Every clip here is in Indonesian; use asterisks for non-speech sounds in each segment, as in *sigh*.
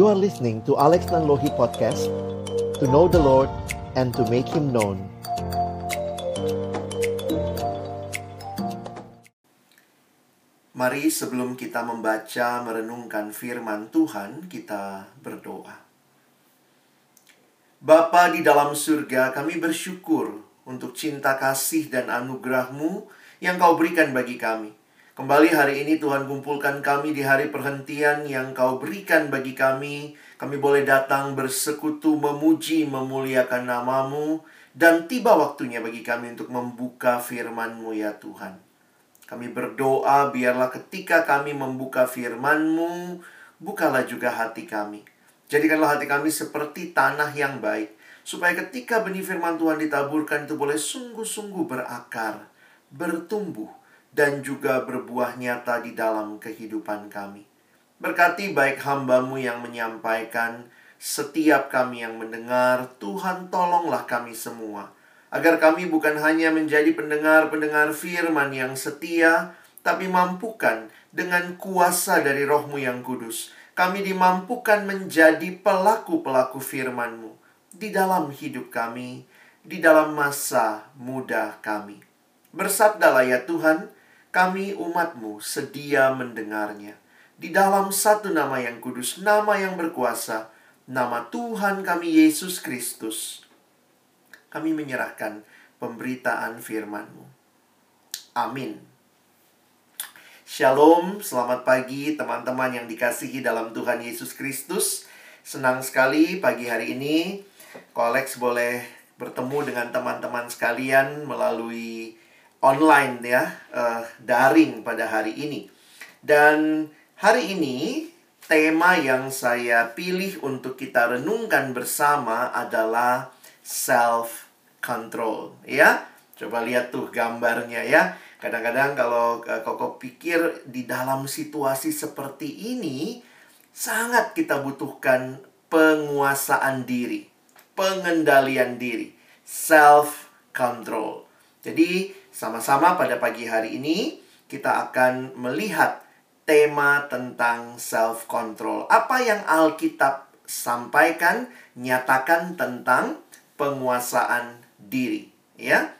You are listening to Alex Nanlohi Podcast To know the Lord and to make Him known Mari sebelum kita membaca merenungkan firman Tuhan, kita berdoa. Bapa di dalam surga, kami bersyukur untuk cinta kasih dan anugerah-Mu yang Kau berikan bagi kami. Kembali hari ini Tuhan kumpulkan kami di hari perhentian yang Kau berikan bagi kami. Kami boleh datang bersekutu, memuji, memuliakan namamu. Dan tiba waktunya bagi kami untuk membuka firman-Mu ya Tuhan. Kami berdoa biarlah ketika kami membuka firman-Mu, bukalah juga hati kami. Jadikanlah hati kami seperti tanah yang baik, supaya ketika benih firman Tuhan ditaburkan itu boleh sungguh-sungguh berakar, bertumbuh, dan juga berbuah nyata di dalam kehidupan kami. Berkati baik hambamu yang menyampaikan, setiap kami yang mendengar, Tuhan tolonglah kami semua agar kami bukan hanya menjadi pendengar-pendengar firman yang setia, tapi mampukan dengan kuasa dari rohmu yang kudus. Kami dimampukan menjadi pelaku-pelaku firman-Mu di dalam hidup kami, di dalam masa muda kami. Bersabdalah ya Tuhan, kami umat-Mu sedia mendengarnya. Di dalam satu nama yang kudus, nama yang berkuasa, nama Tuhan kami Yesus Kristus kami menyerahkan pemberitaan firman-Mu. Amin. Shalom, selamat pagi teman-teman yang dikasihi dalam Tuhan Yesus Kristus. Senang sekali pagi hari ini Kolex boleh bertemu dengan teman-teman sekalian melalui online ya, uh, daring pada hari ini. Dan hari ini tema yang saya pilih untuk kita renungkan bersama adalah self control ya. Coba lihat tuh gambarnya ya. Kadang-kadang kalau uh, Koko pikir di dalam situasi seperti ini sangat kita butuhkan penguasaan diri, pengendalian diri, self control. Jadi, sama-sama pada pagi hari ini kita akan melihat tema tentang self control. Apa yang Alkitab sampaikan, nyatakan tentang penguasaan diri, ya.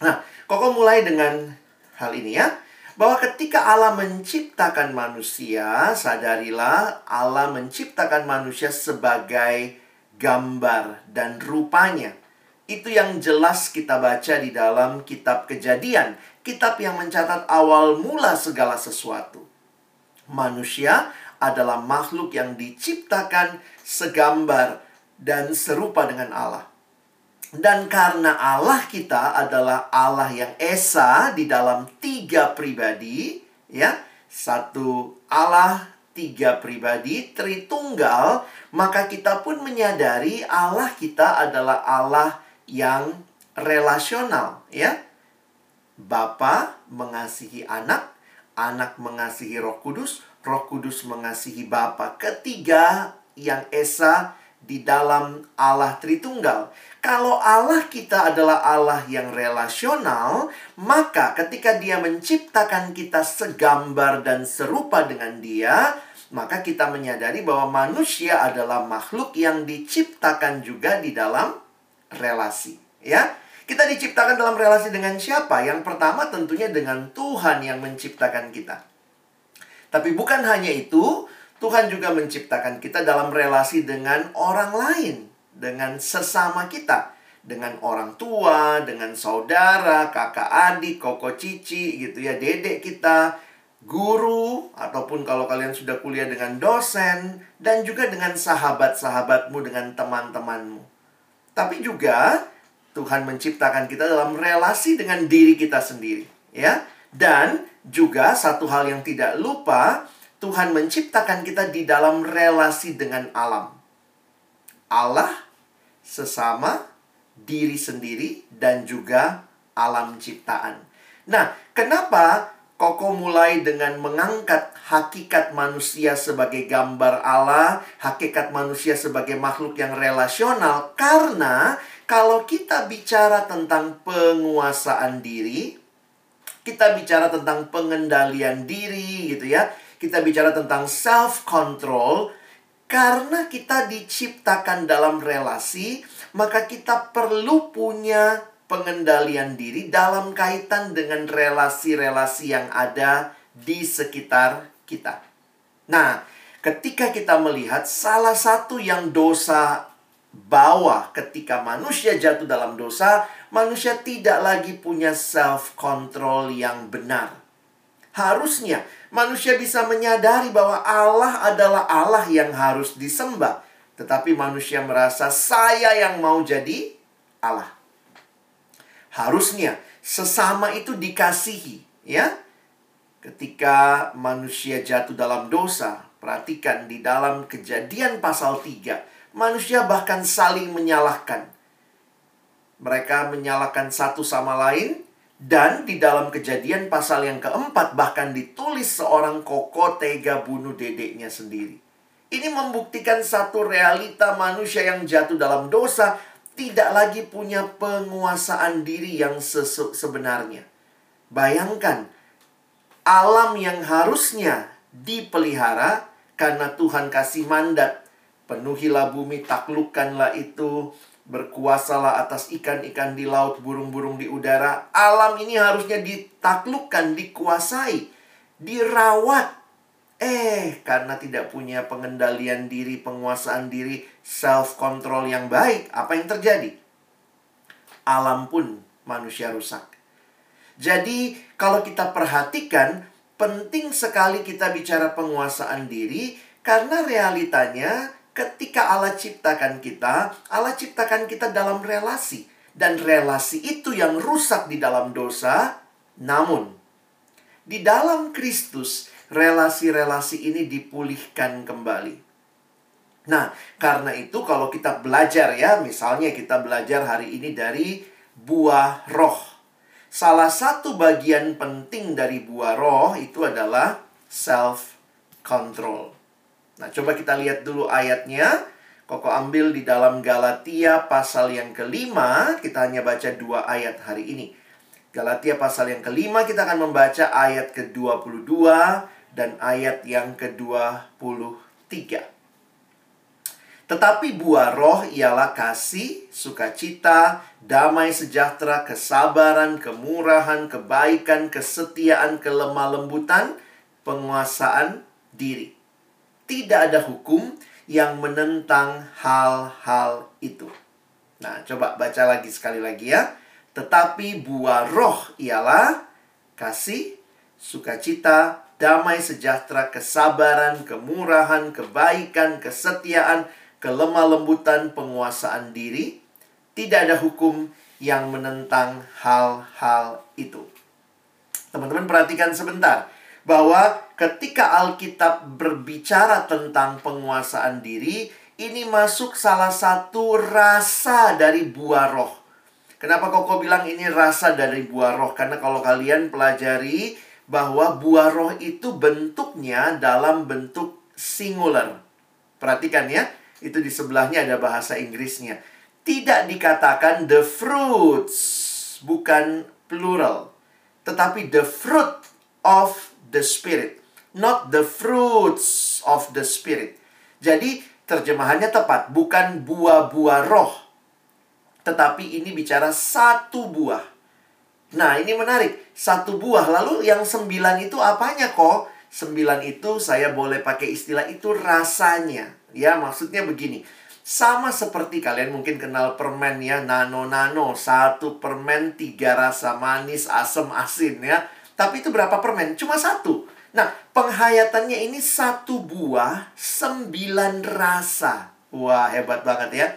Nah, Koko mulai dengan hal ini ya. Bahwa ketika Allah menciptakan manusia, sadarilah Allah menciptakan manusia sebagai gambar dan rupanya. Itu yang jelas kita baca di dalam kitab Kejadian, kitab yang mencatat awal mula segala sesuatu. Manusia adalah makhluk yang diciptakan segambar dan serupa dengan Allah. Dan karena Allah kita adalah Allah yang esa di dalam tiga pribadi, ya, satu Allah, tiga pribadi, Tritunggal, maka kita pun menyadari Allah kita adalah Allah yang relasional, ya. Bapa mengasihi anak, anak mengasihi Roh Kudus, Roh Kudus mengasihi Bapa. Ketiga yang esa di dalam Allah Tritunggal. Kalau Allah kita adalah Allah yang relasional, maka ketika Dia menciptakan kita segambar dan serupa dengan Dia, maka kita menyadari bahwa manusia adalah makhluk yang diciptakan juga di dalam relasi, ya. Kita diciptakan dalam relasi dengan siapa? Yang pertama tentunya dengan Tuhan yang menciptakan kita. Tapi bukan hanya itu, Tuhan juga menciptakan kita dalam relasi dengan orang lain, dengan sesama kita, dengan orang tua, dengan saudara, kakak adik, koko cici gitu ya, dedek kita, guru ataupun kalau kalian sudah kuliah dengan dosen dan juga dengan sahabat-sahabatmu dengan teman-temanmu. Tapi juga Tuhan menciptakan kita dalam relasi dengan diri kita sendiri, ya. Dan juga satu hal yang tidak lupa, Tuhan menciptakan kita di dalam relasi dengan alam. Allah, sesama, diri sendiri, dan juga alam ciptaan. Nah, kenapa Koko mulai dengan mengangkat hakikat manusia sebagai gambar Allah, hakikat manusia sebagai makhluk yang relasional, karena kalau kita bicara tentang penguasaan diri, kita bicara tentang pengendalian diri, gitu ya. Kita bicara tentang self control, Karena kita diciptakan dalam relasi, maka kita perlu punya pengendalian diri dalam kaitan dengan relasi-relasi yang ada di sekitar kita. Nah, ketika kita melihat salah satu yang dosa bawah ketika manusia jatuh dalam dosa, manusia tidak lagi punya self control yang benar. Harusnya manusia bisa menyadari bahwa Allah adalah Allah yang harus disembah. Tetapi manusia merasa saya yang mau jadi Allah. Harusnya sesama itu dikasihi, ya. Ketika manusia jatuh dalam dosa, perhatikan di dalam Kejadian pasal 3, manusia bahkan saling menyalahkan. Mereka menyalahkan satu sama lain, dan di dalam kejadian pasal yang keempat bahkan ditulis seorang koko tega bunuh dedeknya sendiri. Ini membuktikan satu realita manusia yang jatuh dalam dosa tidak lagi punya penguasaan diri yang sebenarnya. Bayangkan, alam yang harusnya dipelihara karena Tuhan kasih mandat. Penuhilah bumi, taklukkanlah itu, Berkuasalah atas ikan-ikan di laut, burung-burung di udara. Alam ini harusnya ditaklukkan, dikuasai, dirawat. Eh, karena tidak punya pengendalian diri, penguasaan diri, self-control yang baik, apa yang terjadi? Alam pun manusia rusak. Jadi, kalau kita perhatikan, penting sekali kita bicara penguasaan diri, karena realitanya ketika Allah ciptakan kita, Allah ciptakan kita dalam relasi. Dan relasi itu yang rusak di dalam dosa. Namun, di dalam Kristus, relasi-relasi ini dipulihkan kembali. Nah, karena itu kalau kita belajar ya, misalnya kita belajar hari ini dari buah roh. Salah satu bagian penting dari buah roh itu adalah self control. Nah, coba kita lihat dulu ayatnya. Koko ambil di dalam Galatia pasal yang kelima. Kita hanya baca dua ayat hari ini. Galatia pasal yang kelima kita akan membaca ayat ke-22 dan ayat yang ke-23. Tetapi buah roh ialah kasih, sukacita, damai sejahtera, kesabaran, kemurahan, kebaikan, kesetiaan, kelemah lembutan, penguasaan diri tidak ada hukum yang menentang hal-hal itu. Nah, coba baca lagi sekali lagi ya. Tetapi buah roh ialah kasih, sukacita, damai sejahtera, kesabaran, kemurahan, kebaikan, kesetiaan, kelemah lembutan, penguasaan diri. Tidak ada hukum yang menentang hal-hal itu. Teman-teman perhatikan sebentar bahwa ketika Alkitab berbicara tentang penguasaan diri, ini masuk salah satu rasa dari buah roh. Kenapa Koko bilang ini rasa dari buah roh? Karena kalau kalian pelajari bahwa buah roh itu bentuknya dalam bentuk singular. Perhatikan ya, itu di sebelahnya ada bahasa Inggrisnya. Tidak dikatakan the fruits, bukan plural. Tetapi the fruit of the Spirit, not the fruits of the Spirit. Jadi, terjemahannya tepat, bukan buah-buah roh, tetapi ini bicara satu buah. Nah, ini menarik. Satu buah. Lalu yang sembilan itu apanya kok? Sembilan itu saya boleh pakai istilah itu rasanya. Ya, maksudnya begini. Sama seperti kalian mungkin kenal permen ya, nano-nano. Satu permen, tiga rasa manis, asam, asin ya. Tapi itu berapa permen? Cuma satu. Nah, penghayatannya ini satu buah, sembilan rasa. Wah, hebat banget ya.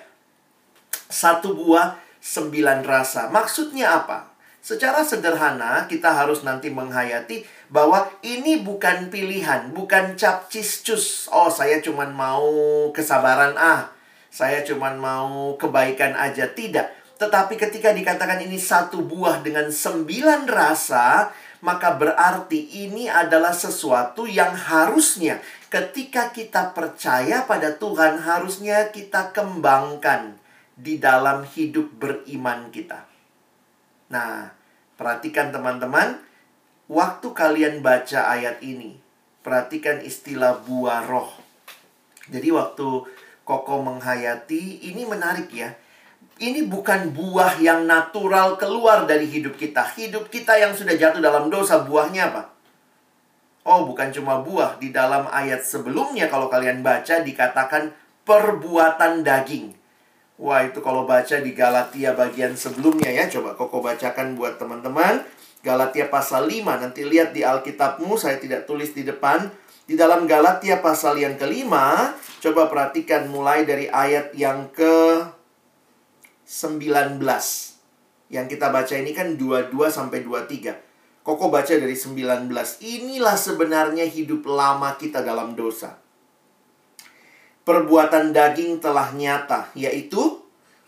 Satu buah, sembilan rasa. Maksudnya apa? Secara sederhana, kita harus nanti menghayati bahwa ini bukan pilihan, bukan capcis cus. Oh, saya cuma mau kesabaran ah. Saya cuma mau kebaikan aja. Tidak. Tetapi ketika dikatakan ini satu buah dengan sembilan rasa, maka berarti ini adalah sesuatu yang harusnya ketika kita percaya pada Tuhan harusnya kita kembangkan di dalam hidup beriman kita. Nah, perhatikan teman-teman, waktu kalian baca ayat ini, perhatikan istilah buah roh. Jadi waktu Koko menghayati, ini menarik ya. Ini bukan buah yang natural keluar dari hidup kita. Hidup kita yang sudah jatuh dalam dosa, buahnya apa? Oh, bukan cuma buah. Di dalam ayat sebelumnya kalau kalian baca dikatakan perbuatan daging. Wah, itu kalau baca di Galatia bagian sebelumnya ya. Coba Koko bacakan buat teman-teman. Galatia pasal 5. Nanti lihat di Alkitabmu, saya tidak tulis di depan. Di dalam Galatia pasal yang kelima, coba perhatikan mulai dari ayat yang ke 19. Yang kita baca ini kan 22 sampai 23. Koko baca dari 19. Inilah sebenarnya hidup lama kita dalam dosa. Perbuatan daging telah nyata, yaitu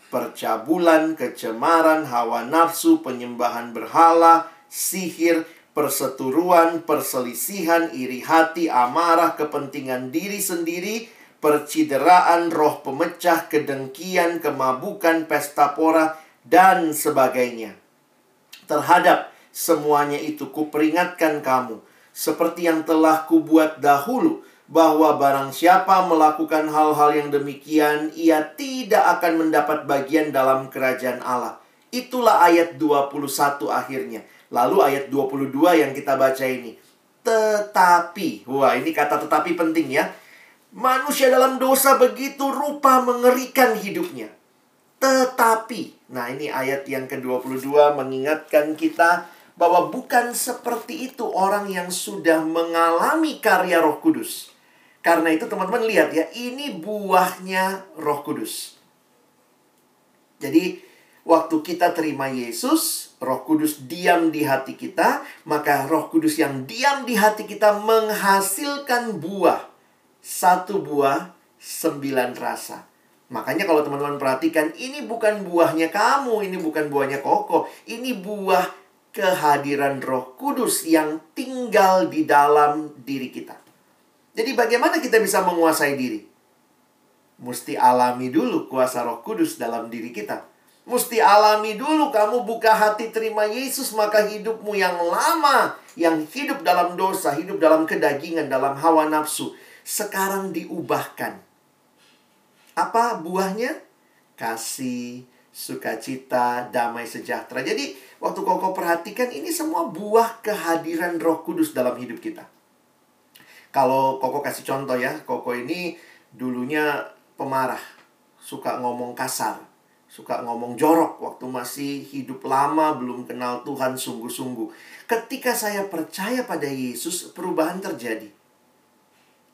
percabulan, kecemaran, hawa nafsu, penyembahan berhala, sihir, perseturuan, perselisihan, iri hati, amarah, kepentingan diri sendiri, percideraan, roh pemecah, kedengkian, kemabukan, pesta pora, dan sebagainya. Terhadap semuanya itu kuperingatkan kamu, seperti yang telah kubuat dahulu, bahwa barang siapa melakukan hal-hal yang demikian, ia tidak akan mendapat bagian dalam kerajaan Allah. Itulah ayat 21 akhirnya. Lalu ayat 22 yang kita baca ini. Tetapi, wah ini kata tetapi penting ya. Manusia dalam dosa begitu rupa mengerikan hidupnya. Tetapi, nah ini ayat yang ke-22 mengingatkan kita bahwa bukan seperti itu orang yang sudah mengalami karya Roh Kudus. Karena itu teman-teman lihat ya, ini buahnya Roh Kudus. Jadi waktu kita terima Yesus, Roh Kudus diam di hati kita, maka Roh Kudus yang diam di hati kita menghasilkan buah. Satu buah, sembilan rasa. Makanya kalau teman-teman perhatikan, ini bukan buahnya kamu, ini bukan buahnya koko. Ini buah kehadiran Roh Kudus yang tinggal di dalam diri kita. Jadi bagaimana kita bisa menguasai diri? Mesti alami dulu kuasa Roh Kudus dalam diri kita. Mesti alami dulu kamu buka hati terima Yesus maka hidupmu yang lama yang hidup dalam dosa, hidup dalam kedagingan, dalam hawa nafsu sekarang diubahkan. Apa buahnya? Kasih, sukacita, damai sejahtera. Jadi waktu kau perhatikan ini semua buah kehadiran Roh Kudus dalam hidup kita. Kalau Koko kasih contoh ya, Koko ini dulunya pemarah, suka ngomong kasar suka ngomong jorok waktu masih hidup lama belum kenal Tuhan sungguh-sungguh. Ketika saya percaya pada Yesus, perubahan terjadi.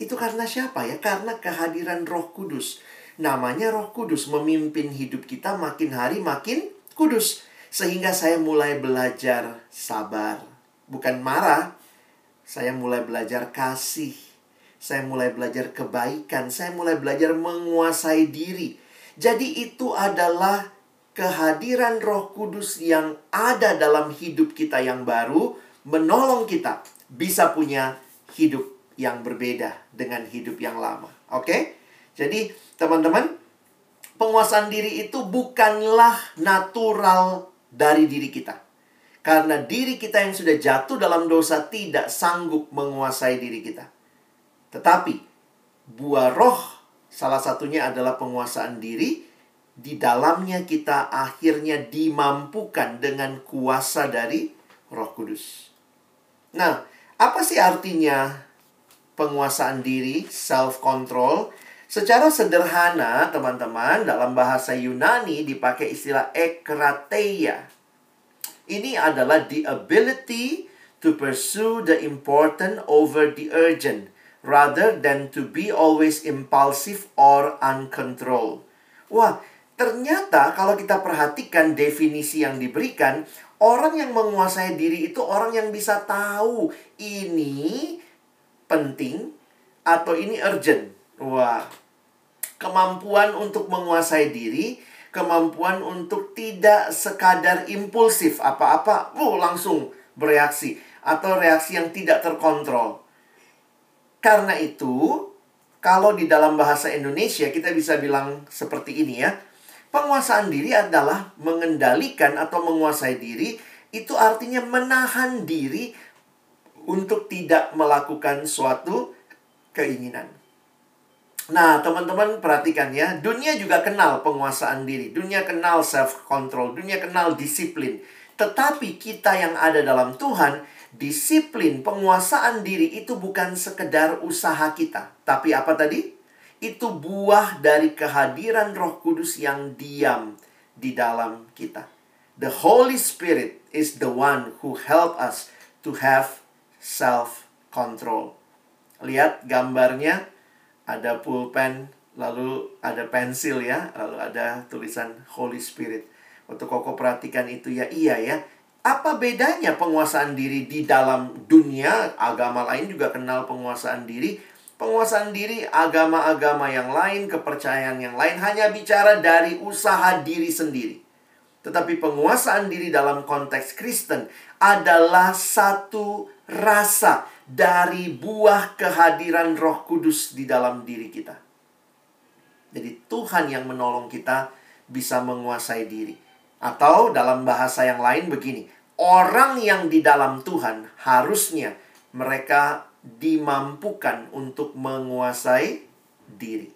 Itu karena siapa ya? Karena kehadiran Roh Kudus. Namanya Roh Kudus memimpin hidup kita makin hari makin kudus. Sehingga saya mulai belajar sabar. Bukan marah. Saya mulai belajar kasih. Saya mulai belajar kebaikan. Saya mulai belajar menguasai diri jadi itu adalah kehadiran Roh Kudus yang ada dalam hidup kita yang baru menolong kita bisa punya hidup yang berbeda dengan hidup yang lama. Oke? Jadi, teman-teman, penguasaan diri itu bukanlah natural dari diri kita. Karena diri kita yang sudah jatuh dalam dosa tidak sanggup menguasai diri kita. Tetapi buah roh Salah satunya adalah penguasaan diri. Di dalamnya kita akhirnya dimampukan dengan kuasa dari Roh Kudus. Nah, apa sih artinya penguasaan diri, self control? Secara sederhana, teman-teman, dalam bahasa Yunani dipakai istilah ekrateia. Ini adalah the ability to pursue the important over the urgent rather than to be always impulsive or uncontrolled. Wah, ternyata kalau kita perhatikan definisi yang diberikan, orang yang menguasai diri itu orang yang bisa tahu ini penting atau ini urgent. Wah, kemampuan untuk menguasai diri, kemampuan untuk tidak sekadar impulsif apa-apa, uh, langsung bereaksi atau reaksi yang tidak terkontrol. Karena itu, kalau di dalam bahasa Indonesia kita bisa bilang seperti ini ya. Penguasaan diri adalah mengendalikan atau menguasai diri itu artinya menahan diri untuk tidak melakukan suatu keinginan. Nah, teman-teman perhatikan ya, dunia juga kenal penguasaan diri, dunia kenal self control, dunia kenal disiplin. Tetapi kita yang ada dalam Tuhan, disiplin penguasaan diri itu bukan sekedar usaha kita, tapi apa tadi? Itu buah dari kehadiran Roh Kudus yang diam di dalam kita. The Holy Spirit is the one who help us to have self control. Lihat gambarnya ada pulpen, lalu ada pensil ya, lalu ada tulisan Holy Spirit. Waktu Koko perhatikan itu ya, iya ya. Apa bedanya penguasaan diri di dalam dunia? Agama lain juga kenal penguasaan diri. Penguasaan diri agama-agama yang lain, kepercayaan yang lain hanya bicara dari usaha diri sendiri. Tetapi penguasaan diri dalam konteks Kristen adalah satu rasa dari buah kehadiran Roh Kudus di dalam diri kita. Jadi Tuhan yang menolong kita bisa menguasai diri. Atau dalam bahasa yang lain begini, orang yang di dalam Tuhan harusnya mereka dimampukan untuk menguasai diri.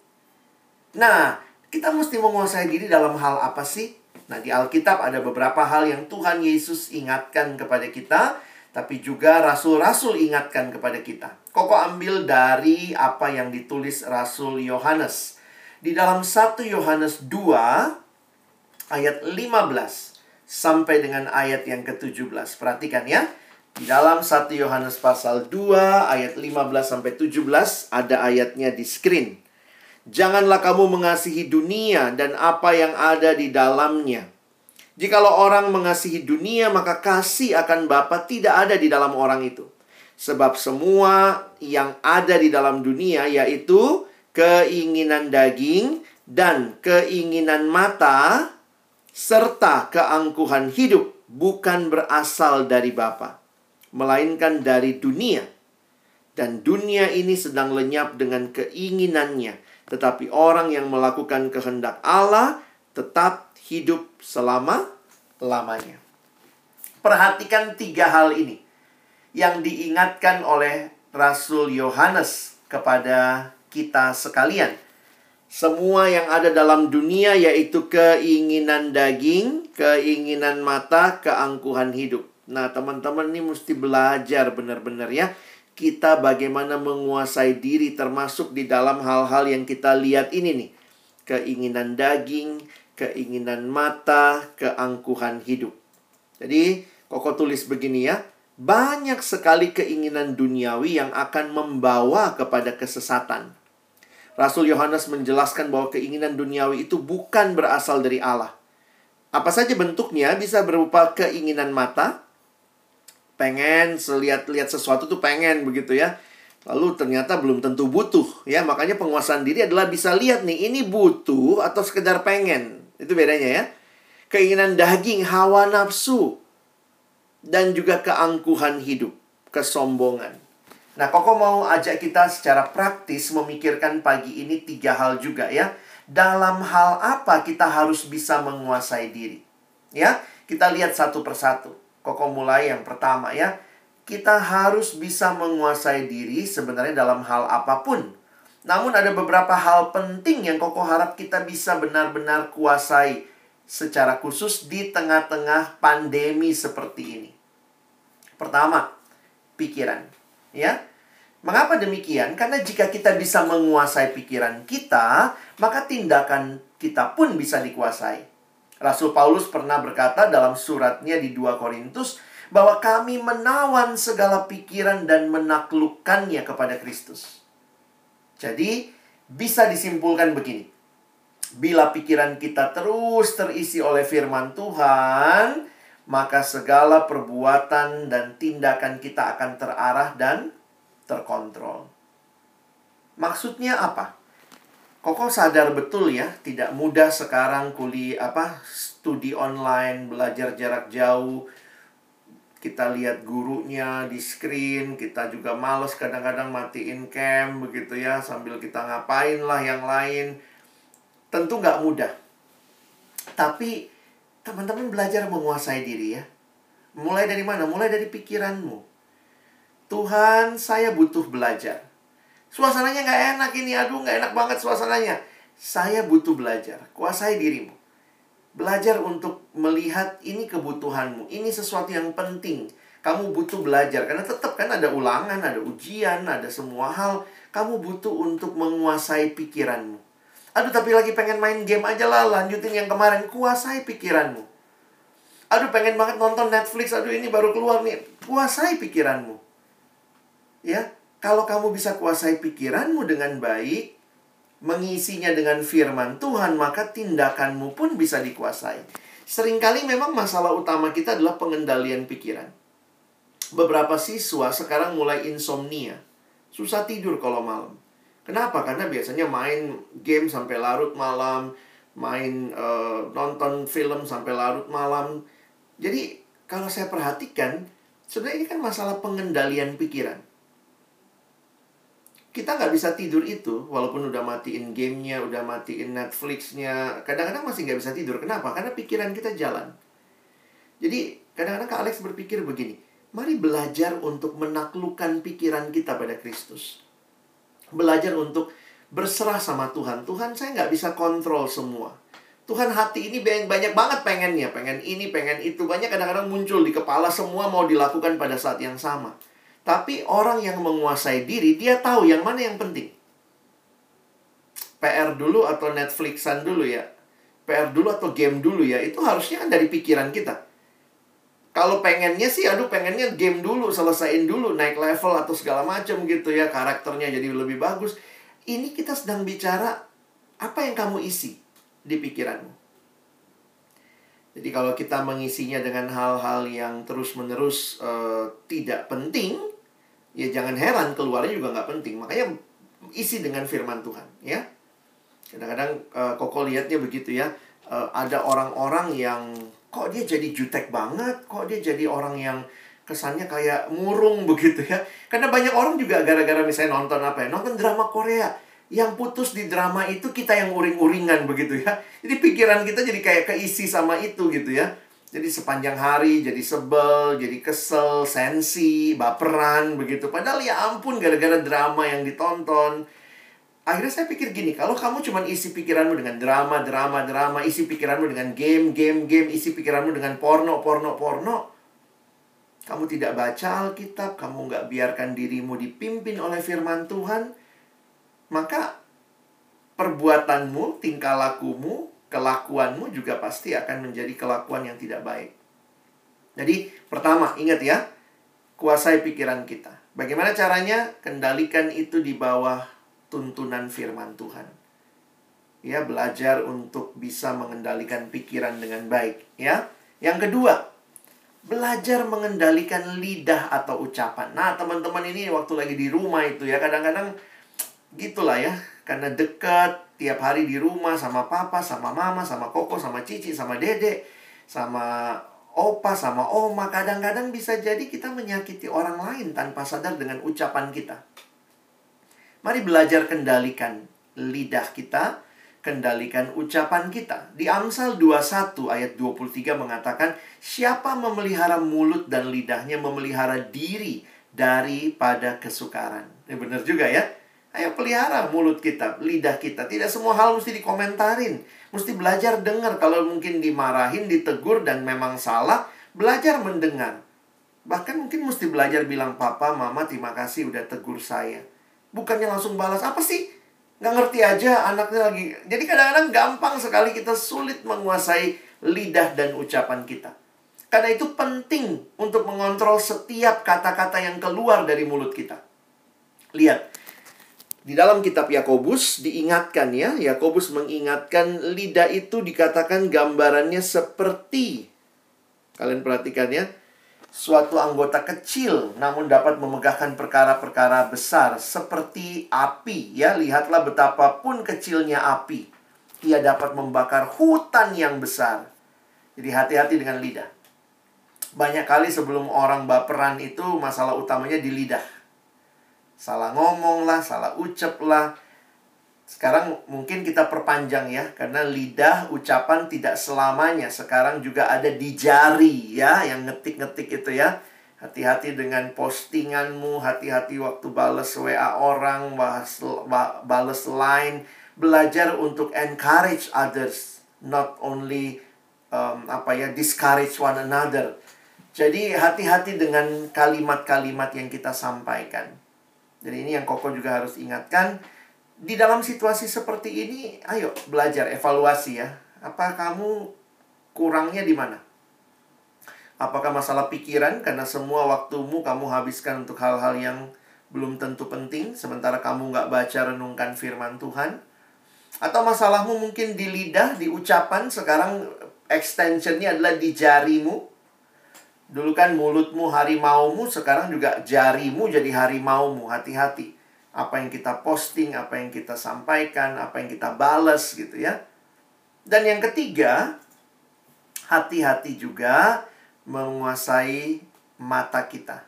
Nah, kita mesti menguasai diri dalam hal apa sih? Nah, di Alkitab ada beberapa hal yang Tuhan Yesus ingatkan kepada kita tapi juga rasul-rasul ingatkan kepada kita. Koko ambil dari apa yang ditulis Rasul Yohanes. Di dalam 1 Yohanes 2 ayat 15 sampai dengan ayat yang ke-17. Perhatikan ya. Di dalam 1 Yohanes pasal 2 ayat 15 sampai 17 ada ayatnya di screen. Janganlah kamu mengasihi dunia dan apa yang ada di dalamnya. Jikalau orang mengasihi dunia, maka kasih akan Bapa tidak ada di dalam orang itu. Sebab semua yang ada di dalam dunia yaitu keinginan daging dan keinginan mata serta keangkuhan hidup bukan berasal dari Bapa, melainkan dari dunia. Dan dunia ini sedang lenyap dengan keinginannya, tetapi orang yang melakukan kehendak Allah tetap hidup selama-lamanya. Perhatikan tiga hal ini yang diingatkan oleh Rasul Yohanes kepada kita sekalian. Semua yang ada dalam dunia yaitu keinginan daging, keinginan mata, keangkuhan hidup. Nah, teman-teman ini mesti belajar benar-benar ya. Kita bagaimana menguasai diri termasuk di dalam hal-hal yang kita lihat ini nih. Keinginan daging, keinginan mata, keangkuhan hidup. Jadi, Koko tulis begini ya. Banyak sekali keinginan duniawi yang akan membawa kepada kesesatan. Rasul Yohanes menjelaskan bahwa keinginan duniawi itu bukan berasal dari Allah. Apa saja bentuknya bisa berupa keinginan mata, pengen selihat-lihat sesuatu tuh pengen begitu ya. Lalu ternyata belum tentu butuh ya, makanya penguasaan diri adalah bisa lihat nih ini butuh atau sekedar pengen. Itu bedanya ya. Keinginan daging, hawa nafsu, dan juga keangkuhan hidup, kesombongan. Nah, Koko mau ajak kita secara praktis memikirkan pagi ini tiga hal juga ya. Dalam hal apa kita harus bisa menguasai diri? Ya, kita lihat satu persatu. Koko mulai yang pertama ya. Kita harus bisa menguasai diri sebenarnya dalam hal apa pun namun ada beberapa hal penting yang Koko harap kita bisa benar-benar kuasai secara khusus di tengah-tengah pandemi seperti ini. Pertama, pikiran. Ya, Mengapa demikian? Karena jika kita bisa menguasai pikiran kita, maka tindakan kita pun bisa dikuasai. Rasul Paulus pernah berkata dalam suratnya di 2 Korintus bahwa kami menawan segala pikiran dan menaklukkannya kepada Kristus. Jadi, bisa disimpulkan begini. Bila pikiran kita terus terisi oleh firman Tuhan, maka segala perbuatan dan tindakan kita akan terarah dan terkontrol. Maksudnya apa? Koko sadar betul ya, tidak mudah sekarang kuliah apa studi online, belajar jarak jauh, kita lihat gurunya di screen, kita juga males kadang-kadang matiin cam begitu ya, sambil kita ngapain lah yang lain. Tentu nggak mudah. Tapi teman-teman belajar menguasai diri ya. Mulai dari mana? Mulai dari pikiranmu. Tuhan, saya butuh belajar. Suasananya nggak enak ini, aduh nggak enak banget suasananya. Saya butuh belajar, kuasai dirimu. Belajar untuk melihat ini kebutuhanmu, ini sesuatu yang penting. Kamu butuh belajar, karena tetap kan ada ulangan, ada ujian, ada semua hal. Kamu butuh untuk menguasai pikiranmu. Aduh tapi lagi pengen main game aja lah, lanjutin yang kemarin. Kuasai pikiranmu. Aduh pengen banget nonton Netflix, aduh ini baru keluar nih. Kuasai pikiranmu. Ya, kalau kamu bisa kuasai pikiranmu dengan baik, mengisinya dengan firman Tuhan, maka tindakanmu pun bisa dikuasai. Seringkali memang masalah utama kita adalah pengendalian pikiran. Beberapa siswa sekarang mulai insomnia. Susah tidur kalau malam. Kenapa? Karena biasanya main game sampai larut malam, main uh, nonton film sampai larut malam. Jadi kalau saya perhatikan, sebenarnya ini kan masalah pengendalian pikiran kita nggak bisa tidur itu walaupun udah matiin gamenya udah matiin Netflixnya kadang-kadang masih nggak bisa tidur. Kenapa? Karena pikiran kita jalan. Jadi kadang-kadang Kak Alex berpikir begini mari belajar untuk menaklukkan pikiran kita pada Kristus. Belajar untuk berserah sama Tuhan. Tuhan saya nggak bisa kontrol semua. Tuhan hati ini banyak, banget pengennya. Pengen ini pengen itu. Banyak kadang-kadang muncul di kepala semua mau dilakukan pada saat yang sama tapi orang yang menguasai diri, dia tahu yang mana yang penting. PR dulu atau Netflixan dulu ya. PR dulu atau game dulu ya. Itu harusnya kan dari pikiran kita. Kalau pengennya sih, aduh pengennya game dulu, selesaiin dulu, naik level atau segala macam gitu ya. Karakternya jadi lebih bagus. Ini kita sedang bicara apa yang kamu isi di pikiranmu. Jadi kalau kita mengisinya dengan hal-hal yang terus-menerus uh, tidak penting, ya jangan heran keluarnya juga nggak penting. Makanya isi dengan firman Tuhan, ya. Kadang-kadang uh, Koko lihatnya begitu ya. Uh, ada orang-orang yang kok dia jadi jutek banget, kok dia jadi orang yang kesannya kayak murung *laughs* begitu ya. Karena banyak orang juga gara-gara misalnya nonton apa ya, nonton drama Korea. Yang putus di drama itu kita yang uring-uringan begitu ya. Jadi pikiran kita jadi kayak keisi sama itu gitu ya. Jadi sepanjang hari jadi sebel, jadi kesel, sensi, baperan begitu. Padahal ya ampun gara-gara drama yang ditonton. Akhirnya saya pikir gini, kalau kamu cuma isi pikiranmu dengan drama, drama, drama, isi pikiranmu dengan game, game, game, isi pikiranmu dengan porno, porno, porno, kamu tidak baca Alkitab, kamu nggak biarkan dirimu dipimpin oleh firman Tuhan, maka perbuatanmu, tingkah lakumu, kelakuanmu juga pasti akan menjadi kelakuan yang tidak baik. Jadi, pertama, ingat ya, kuasai pikiran kita. Bagaimana caranya? Kendalikan itu di bawah tuntunan firman Tuhan. Ya, belajar untuk bisa mengendalikan pikiran dengan baik, ya. Yang kedua, belajar mengendalikan lidah atau ucapan. Nah, teman-teman ini waktu lagi di rumah itu ya, kadang-kadang gitulah ya, karena dekat tiap hari di rumah sama papa, sama mama, sama koko, sama cici, sama dede, sama opa, sama oma. Kadang-kadang bisa jadi kita menyakiti orang lain tanpa sadar dengan ucapan kita. Mari belajar kendalikan lidah kita, kendalikan ucapan kita. Di Amsal 21 ayat 23 mengatakan, Siapa memelihara mulut dan lidahnya memelihara diri daripada kesukaran. Ini benar juga ya. Ayo pelihara mulut kita, lidah kita. Tidak semua hal mesti dikomentarin. Mesti belajar dengar. Kalau mungkin dimarahin, ditegur, dan memang salah, belajar mendengar. Bahkan mungkin mesti belajar bilang, Papa, Mama, terima kasih udah tegur saya. Bukannya langsung balas, apa sih? Nggak ngerti aja anaknya lagi. Jadi kadang-kadang gampang sekali kita sulit menguasai lidah dan ucapan kita. Karena itu penting untuk mengontrol setiap kata-kata yang keluar dari mulut kita. Lihat, di dalam kitab Yakobus diingatkan ya, Yakobus mengingatkan lidah itu dikatakan gambarannya seperti kalian perhatikan ya, suatu anggota kecil namun dapat memegahkan perkara-perkara besar seperti api ya, lihatlah betapapun kecilnya api, ia dapat membakar hutan yang besar. Jadi hati-hati dengan lidah. Banyak kali sebelum orang baperan itu masalah utamanya di lidah salah ngomong lah, salah ucap lah. Sekarang mungkin kita perpanjang ya, karena lidah ucapan tidak selamanya. Sekarang juga ada di jari ya, yang ngetik-ngetik itu ya. Hati-hati dengan postinganmu, hati-hati waktu bales WA orang, bahas, bales line, belajar untuk encourage others, not only um, apa ya discourage one another. Jadi hati-hati dengan kalimat-kalimat yang kita sampaikan. Jadi ini yang Koko juga harus ingatkan. Di dalam situasi seperti ini, ayo belajar evaluasi ya. Apa kamu kurangnya di mana? Apakah masalah pikiran karena semua waktumu kamu habiskan untuk hal-hal yang belum tentu penting sementara kamu nggak baca renungkan firman Tuhan? Atau masalahmu mungkin di lidah, di ucapan, sekarang extensionnya adalah di jarimu. Dulu kan mulutmu harimaumu, sekarang juga jarimu jadi harimaumu. Hati-hati. Apa yang kita posting, apa yang kita sampaikan, apa yang kita balas gitu ya. Dan yang ketiga, hati-hati juga menguasai mata kita.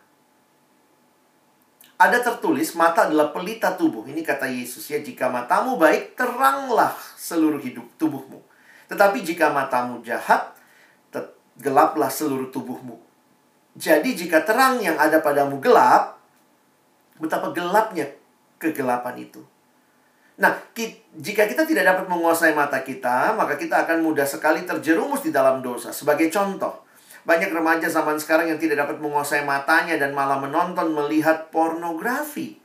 Ada tertulis, mata adalah pelita tubuh. Ini kata Yesus ya, jika matamu baik, teranglah seluruh hidup tubuhmu. Tetapi jika matamu jahat, gelaplah seluruh tubuhmu. Jadi jika terang yang ada padamu gelap, betapa gelapnya kegelapan itu. Nah, jika kita tidak dapat menguasai mata kita, maka kita akan mudah sekali terjerumus di dalam dosa. Sebagai contoh, banyak remaja zaman sekarang yang tidak dapat menguasai matanya dan malah menonton melihat pornografi.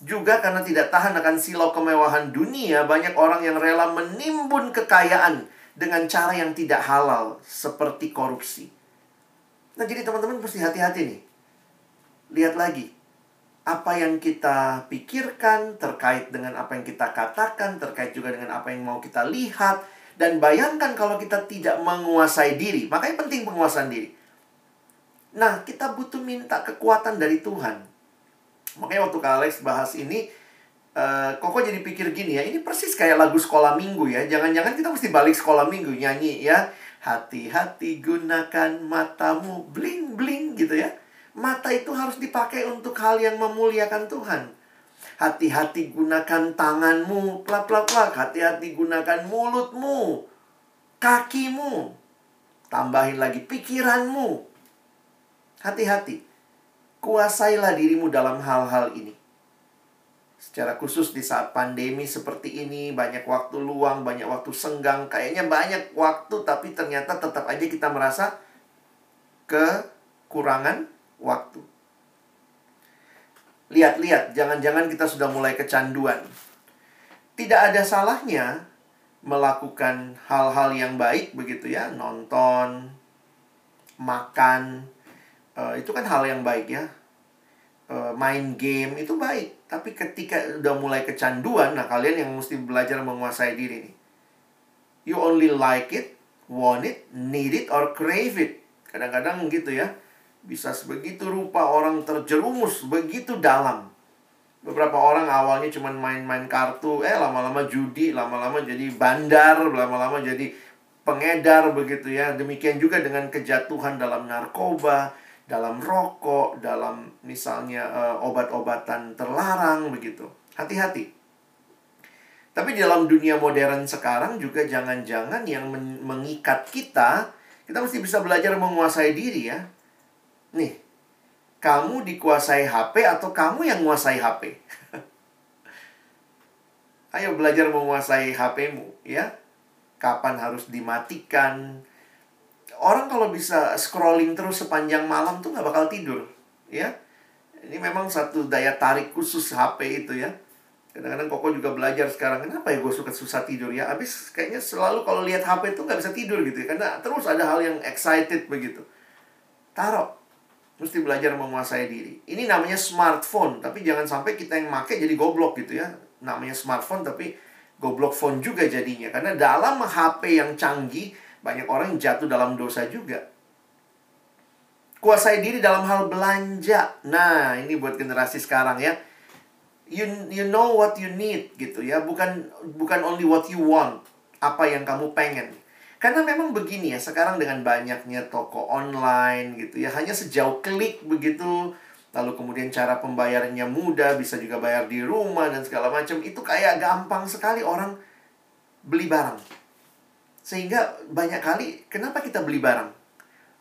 Juga karena tidak tahan akan silau kemewahan dunia, banyak orang yang rela menimbun kekayaan dengan cara yang tidak halal, seperti korupsi. Nah, jadi teman-teman mesti hati-hati nih. Lihat lagi, apa yang kita pikirkan terkait dengan apa yang kita katakan, terkait juga dengan apa yang mau kita lihat, dan bayangkan kalau kita tidak menguasai diri. Makanya penting penguasaan diri. Nah, kita butuh minta kekuatan dari Tuhan. Makanya waktu Kak Alex bahas ini, uh, Koko jadi pikir gini ya, ini persis kayak lagu sekolah minggu ya. Jangan-jangan kita mesti balik sekolah minggu nyanyi ya. Hati-hati gunakan matamu, bling-bling gitu ya. Mata itu harus dipakai untuk hal yang memuliakan Tuhan. Hati-hati gunakan tanganmu, plak plak plak. Hati-hati gunakan mulutmu, kakimu. Tambahin lagi pikiranmu. Hati-hati. Kuasailah dirimu dalam hal-hal ini. Secara khusus di saat pandemi seperti ini, banyak waktu luang, banyak waktu senggang, kayaknya banyak waktu tapi ternyata tetap aja kita merasa kekurangan waktu. Lihat-lihat, jangan-jangan kita sudah mulai kecanduan. Tidak ada salahnya melakukan hal-hal yang baik begitu ya, nonton, makan, uh, itu kan hal yang baik ya. Uh, main game itu baik, tapi ketika udah mulai kecanduan, nah kalian yang mesti belajar menguasai diri nih. You only like it, want it, need it, or crave it. Kadang-kadang gitu ya bisa sebegitu rupa orang terjerumus begitu dalam. Beberapa orang awalnya cuma main-main kartu, eh lama-lama judi, lama-lama jadi bandar, lama-lama jadi pengedar begitu ya. Demikian juga dengan kejatuhan dalam narkoba, dalam rokok, dalam misalnya uh, obat-obatan terlarang begitu. Hati-hati. Tapi dalam dunia modern sekarang juga jangan-jangan yang mengikat kita, kita mesti bisa belajar menguasai diri ya Nih, kamu dikuasai HP atau kamu yang menguasai HP? *laughs* Ayo belajar menguasai HP-mu, ya. Kapan harus dimatikan? Orang kalau bisa scrolling terus sepanjang malam tuh nggak bakal tidur, ya. Ini memang satu daya tarik khusus HP itu ya. Kadang-kadang Koko juga belajar sekarang, kenapa ya gue suka susah tidur ya? Habis kayaknya selalu kalau lihat HP itu nggak bisa tidur gitu ya. Karena terus ada hal yang excited begitu. Taruh Mesti belajar menguasai diri. Ini namanya smartphone, tapi jangan sampai kita yang make jadi goblok gitu ya. Namanya smartphone tapi goblok phone juga jadinya. Karena dalam HP yang canggih, banyak orang yang jatuh dalam dosa juga. Kuasai diri dalam hal belanja. Nah, ini buat generasi sekarang ya. You you know what you need gitu ya. Bukan bukan only what you want. Apa yang kamu pengen. Karena memang begini ya, sekarang dengan banyaknya toko online gitu ya, hanya sejauh klik begitu, lalu kemudian cara pembayarannya mudah, bisa juga bayar di rumah dan segala macam, itu kayak gampang sekali orang beli barang. Sehingga banyak kali, kenapa kita beli barang?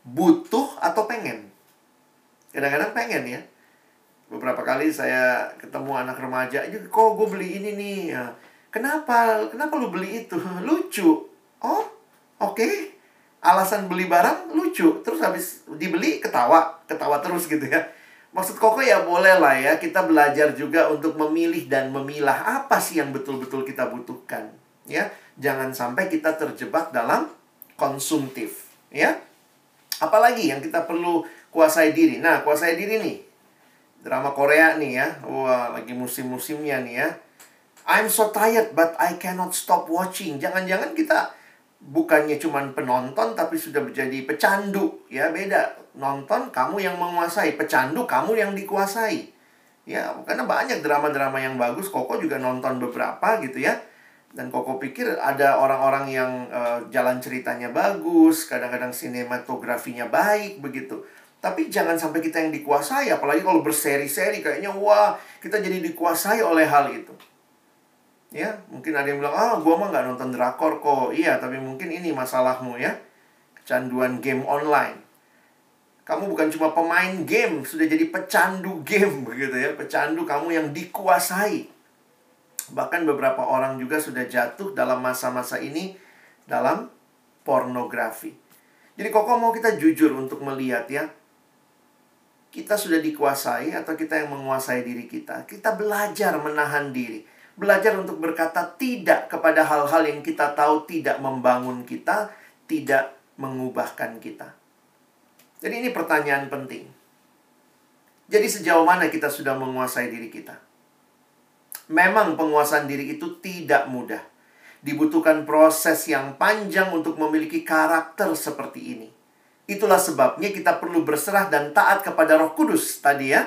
Butuh atau pengen? Kadang-kadang pengen ya. Beberapa kali saya ketemu anak remaja, kok gue beli ini nih. Ya. Kenapa? Kenapa lu beli itu? *laughs* Lucu. Oh, oke. Okay. Alasan beli barang lucu. Terus habis dibeli ketawa. Ketawa terus gitu ya. Maksud Koko ya boleh lah ya. Kita belajar juga untuk memilih dan memilah apa sih yang betul-betul kita butuhkan. Ya, Jangan sampai kita terjebak dalam konsumtif. Ya. Apalagi yang kita perlu kuasai diri. Nah, kuasai diri nih. Drama Korea nih ya. Wah, lagi musim-musimnya nih ya. I'm so tired but I cannot stop watching. Jangan-jangan kita bukannya cuma penonton tapi sudah menjadi pecandu ya beda nonton kamu yang menguasai pecandu kamu yang dikuasai ya karena banyak drama-drama yang bagus Koko juga nonton beberapa gitu ya dan Koko pikir ada orang-orang yang uh, jalan ceritanya bagus kadang-kadang sinematografinya baik begitu tapi jangan sampai kita yang dikuasai apalagi kalau berseri-seri kayaknya wah kita jadi dikuasai oleh hal itu Ya, mungkin ada yang bilang, ah, gua mah nggak nonton drakor kok. Iya, tapi mungkin ini masalahmu ya. Kecanduan game online. Kamu bukan cuma pemain game, sudah jadi pecandu game *laughs* begitu ya. Pecandu kamu yang dikuasai. Bahkan beberapa orang juga sudah jatuh dalam masa-masa ini dalam pornografi. Jadi kok mau kita jujur untuk melihat ya. Kita sudah dikuasai atau kita yang menguasai diri kita. Kita belajar menahan diri Belajar untuk berkata tidak kepada hal-hal yang kita tahu tidak membangun kita, tidak mengubahkan kita. Jadi ini pertanyaan penting. Jadi sejauh mana kita sudah menguasai diri kita? Memang penguasaan diri itu tidak mudah. Dibutuhkan proses yang panjang untuk memiliki karakter seperti ini. Itulah sebabnya kita perlu berserah dan taat kepada Roh Kudus tadi ya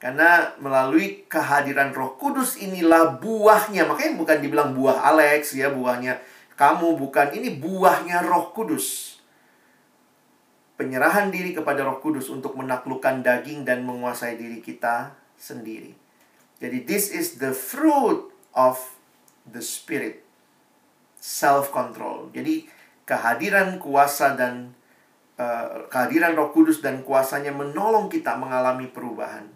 karena melalui kehadiran Roh Kudus inilah buahnya. Makanya bukan dibilang buah Alex ya, buahnya kamu bukan ini buahnya Roh Kudus. Penyerahan diri kepada Roh Kudus untuk menaklukkan daging dan menguasai diri kita sendiri. Jadi this is the fruit of the spirit. Self control. Jadi kehadiran kuasa dan uh, kehadiran Roh Kudus dan kuasanya menolong kita mengalami perubahan.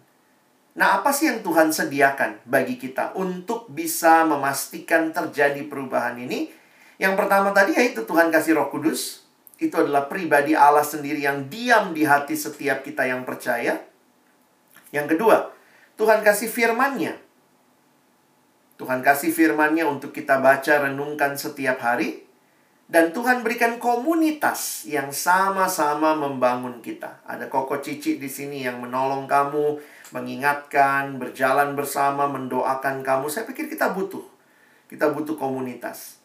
Nah, apa sih yang Tuhan sediakan bagi kita untuk bisa memastikan terjadi perubahan ini? Yang pertama tadi yaitu Tuhan kasih Roh Kudus. Itu adalah pribadi Allah sendiri yang diam di hati setiap kita yang percaya. Yang kedua, Tuhan kasih firman-Nya. Tuhan kasih firman-Nya untuk kita baca, renungkan setiap hari. Dan Tuhan berikan komunitas yang sama-sama membangun kita. Ada koko cici di sini yang menolong kamu, mengingatkan, berjalan bersama, mendoakan kamu. Saya pikir kita butuh. Kita butuh komunitas.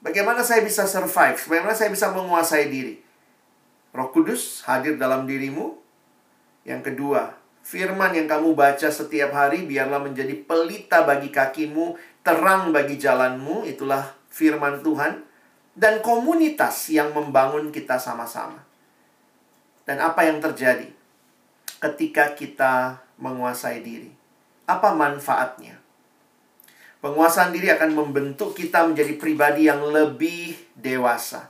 Bagaimana saya bisa survive? Bagaimana saya bisa menguasai diri? Roh Kudus hadir dalam dirimu. Yang kedua, firman yang kamu baca setiap hari biarlah menjadi pelita bagi kakimu, terang bagi jalanmu. Itulah firman Tuhan. Dan komunitas yang membangun kita sama-sama. Dan apa yang terjadi ketika kita menguasai diri. Apa manfaatnya? Penguasaan diri akan membentuk kita menjadi pribadi yang lebih dewasa.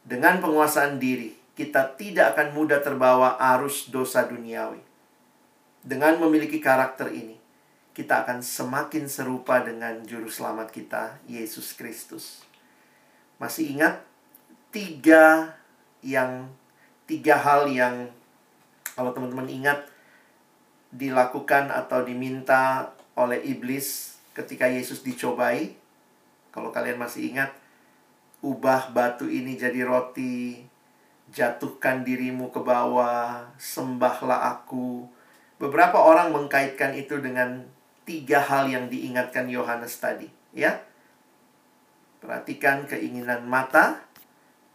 Dengan penguasaan diri, kita tidak akan mudah terbawa arus dosa duniawi. Dengan memiliki karakter ini, kita akan semakin serupa dengan juru selamat kita, Yesus Kristus. Masih ingat tiga yang tiga hal yang kalau teman-teman ingat dilakukan atau diminta oleh iblis ketika Yesus dicobai. Kalau kalian masih ingat, ubah batu ini jadi roti, jatuhkan dirimu ke bawah, sembahlah aku. Beberapa orang mengkaitkan itu dengan tiga hal yang diingatkan Yohanes tadi, ya. Perhatikan keinginan mata,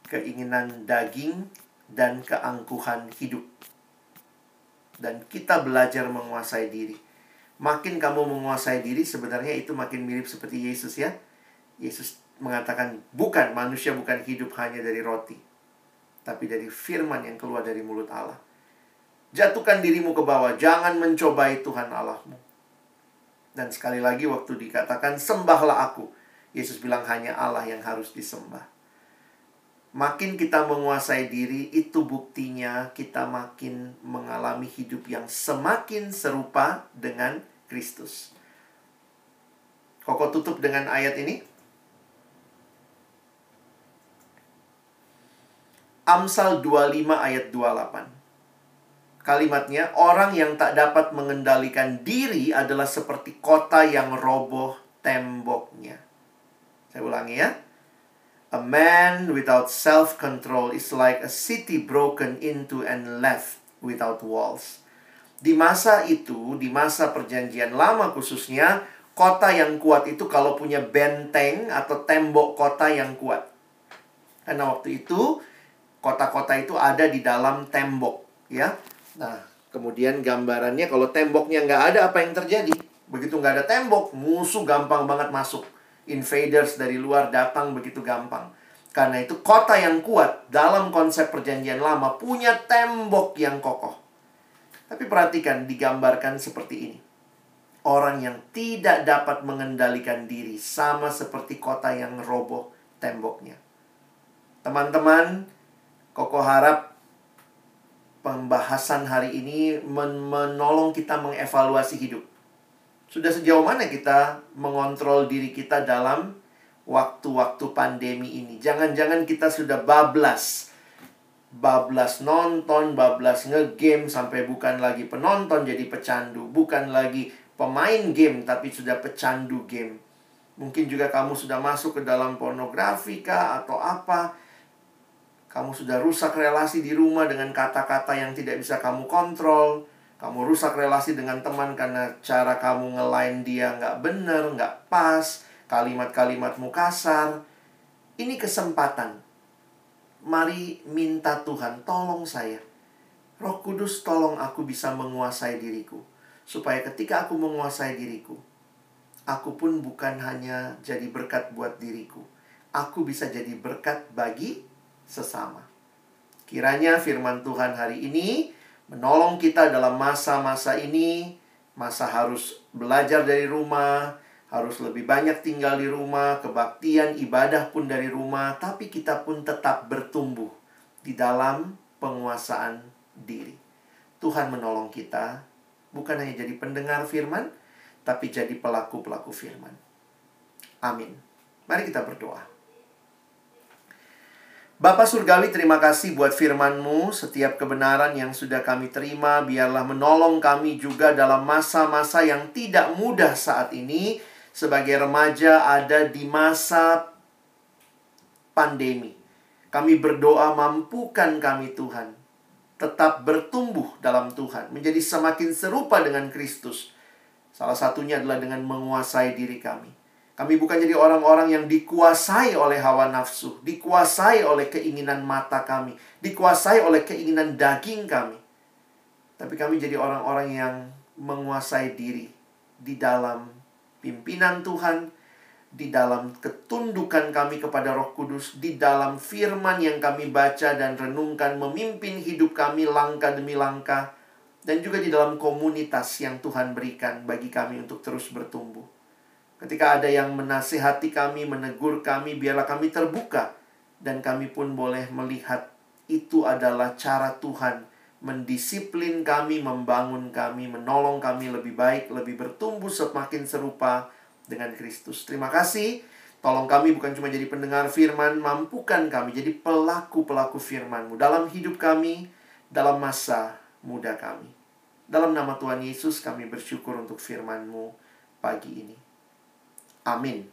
keinginan daging, dan keangkuhan hidup dan kita belajar menguasai diri. Makin kamu menguasai diri, sebenarnya itu makin mirip seperti Yesus ya. Yesus mengatakan, bukan manusia bukan hidup hanya dari roti, tapi dari firman yang keluar dari mulut Allah. Jatuhkan dirimu ke bawah, jangan mencobai Tuhan Allahmu. Dan sekali lagi waktu dikatakan, sembahlah aku. Yesus bilang hanya Allah yang harus disembah. Makin kita menguasai diri, itu buktinya kita makin mengalami hidup yang semakin serupa dengan Kristus. Koko tutup dengan ayat ini. Amsal 25 ayat 28. Kalimatnya, orang yang tak dapat mengendalikan diri adalah seperti kota yang roboh temboknya. Saya ulangi ya. A man without self-control is like a city broken into and left without walls. Di masa itu, di masa perjanjian lama khususnya, kota yang kuat itu kalau punya benteng atau tembok kota yang kuat. Karena waktu itu, kota-kota itu ada di dalam tembok, ya. Nah, kemudian gambarannya kalau temboknya nggak ada, apa yang terjadi? Begitu nggak ada tembok, musuh gampang banget masuk. Invaders dari luar datang begitu gampang. Karena itu kota yang kuat dalam konsep perjanjian lama punya tembok yang kokoh. Tapi perhatikan digambarkan seperti ini. Orang yang tidak dapat mengendalikan diri sama seperti kota yang roboh temboknya. Teman-teman, Koko harap pembahasan hari ini men menolong kita mengevaluasi hidup. Sudah sejauh mana kita mengontrol diri kita dalam waktu-waktu pandemi ini? Jangan-jangan kita sudah bablas. Bablas nonton, bablas ngegame sampai bukan lagi penonton jadi pecandu, bukan lagi pemain game tapi sudah pecandu game. Mungkin juga kamu sudah masuk ke dalam pornografi kah atau apa? Kamu sudah rusak relasi di rumah dengan kata-kata yang tidak bisa kamu kontrol. Kamu rusak relasi dengan teman karena cara kamu ngelain dia nggak bener, nggak pas. Kalimat-kalimatmu kasar. Ini kesempatan. Mari minta Tuhan, tolong saya. Roh Kudus tolong aku bisa menguasai diriku. Supaya ketika aku menguasai diriku, aku pun bukan hanya jadi berkat buat diriku. Aku bisa jadi berkat bagi sesama. Kiranya firman Tuhan hari ini menolong kita dalam masa-masa ini, masa harus belajar dari rumah, harus lebih banyak tinggal di rumah, kebaktian ibadah pun dari rumah, tapi kita pun tetap bertumbuh di dalam penguasaan diri. Tuhan menolong kita bukan hanya jadi pendengar firman, tapi jadi pelaku-pelaku firman. Amin. Mari kita berdoa. Bapak Surgawi terima kasih buat firman-Mu. Setiap kebenaran yang sudah kami terima Biarlah menolong kami juga dalam masa-masa yang tidak mudah saat ini. Sebagai remaja ada di masa pandemi. Kami berdoa mampukan kami Tuhan. Tetap bertumbuh dalam Tuhan. Menjadi semakin serupa dengan Kristus. Salah satunya adalah dengan menguasai diri kami kami bukan jadi orang-orang yang dikuasai oleh hawa nafsu, dikuasai oleh keinginan mata kami, dikuasai oleh keinginan daging kami. Tapi kami jadi orang-orang yang menguasai diri di dalam pimpinan Tuhan, di dalam ketundukan kami kepada Roh Kudus, di dalam firman yang kami baca dan renungkan, memimpin hidup kami langkah demi langkah, dan juga di dalam komunitas yang Tuhan berikan bagi kami untuk terus bertumbuh. Ketika ada yang menasihati kami, menegur kami, biarlah kami terbuka dan kami pun boleh melihat itu adalah cara Tuhan mendisiplin kami, membangun kami, menolong kami lebih baik, lebih bertumbuh semakin serupa dengan Kristus. Terima kasih. Tolong kami bukan cuma jadi pendengar firman, mampukan kami jadi pelaku-pelaku firman-Mu dalam hidup kami, dalam masa muda kami. Dalam nama Tuhan Yesus kami bersyukur untuk firman-Mu pagi ini. Amin.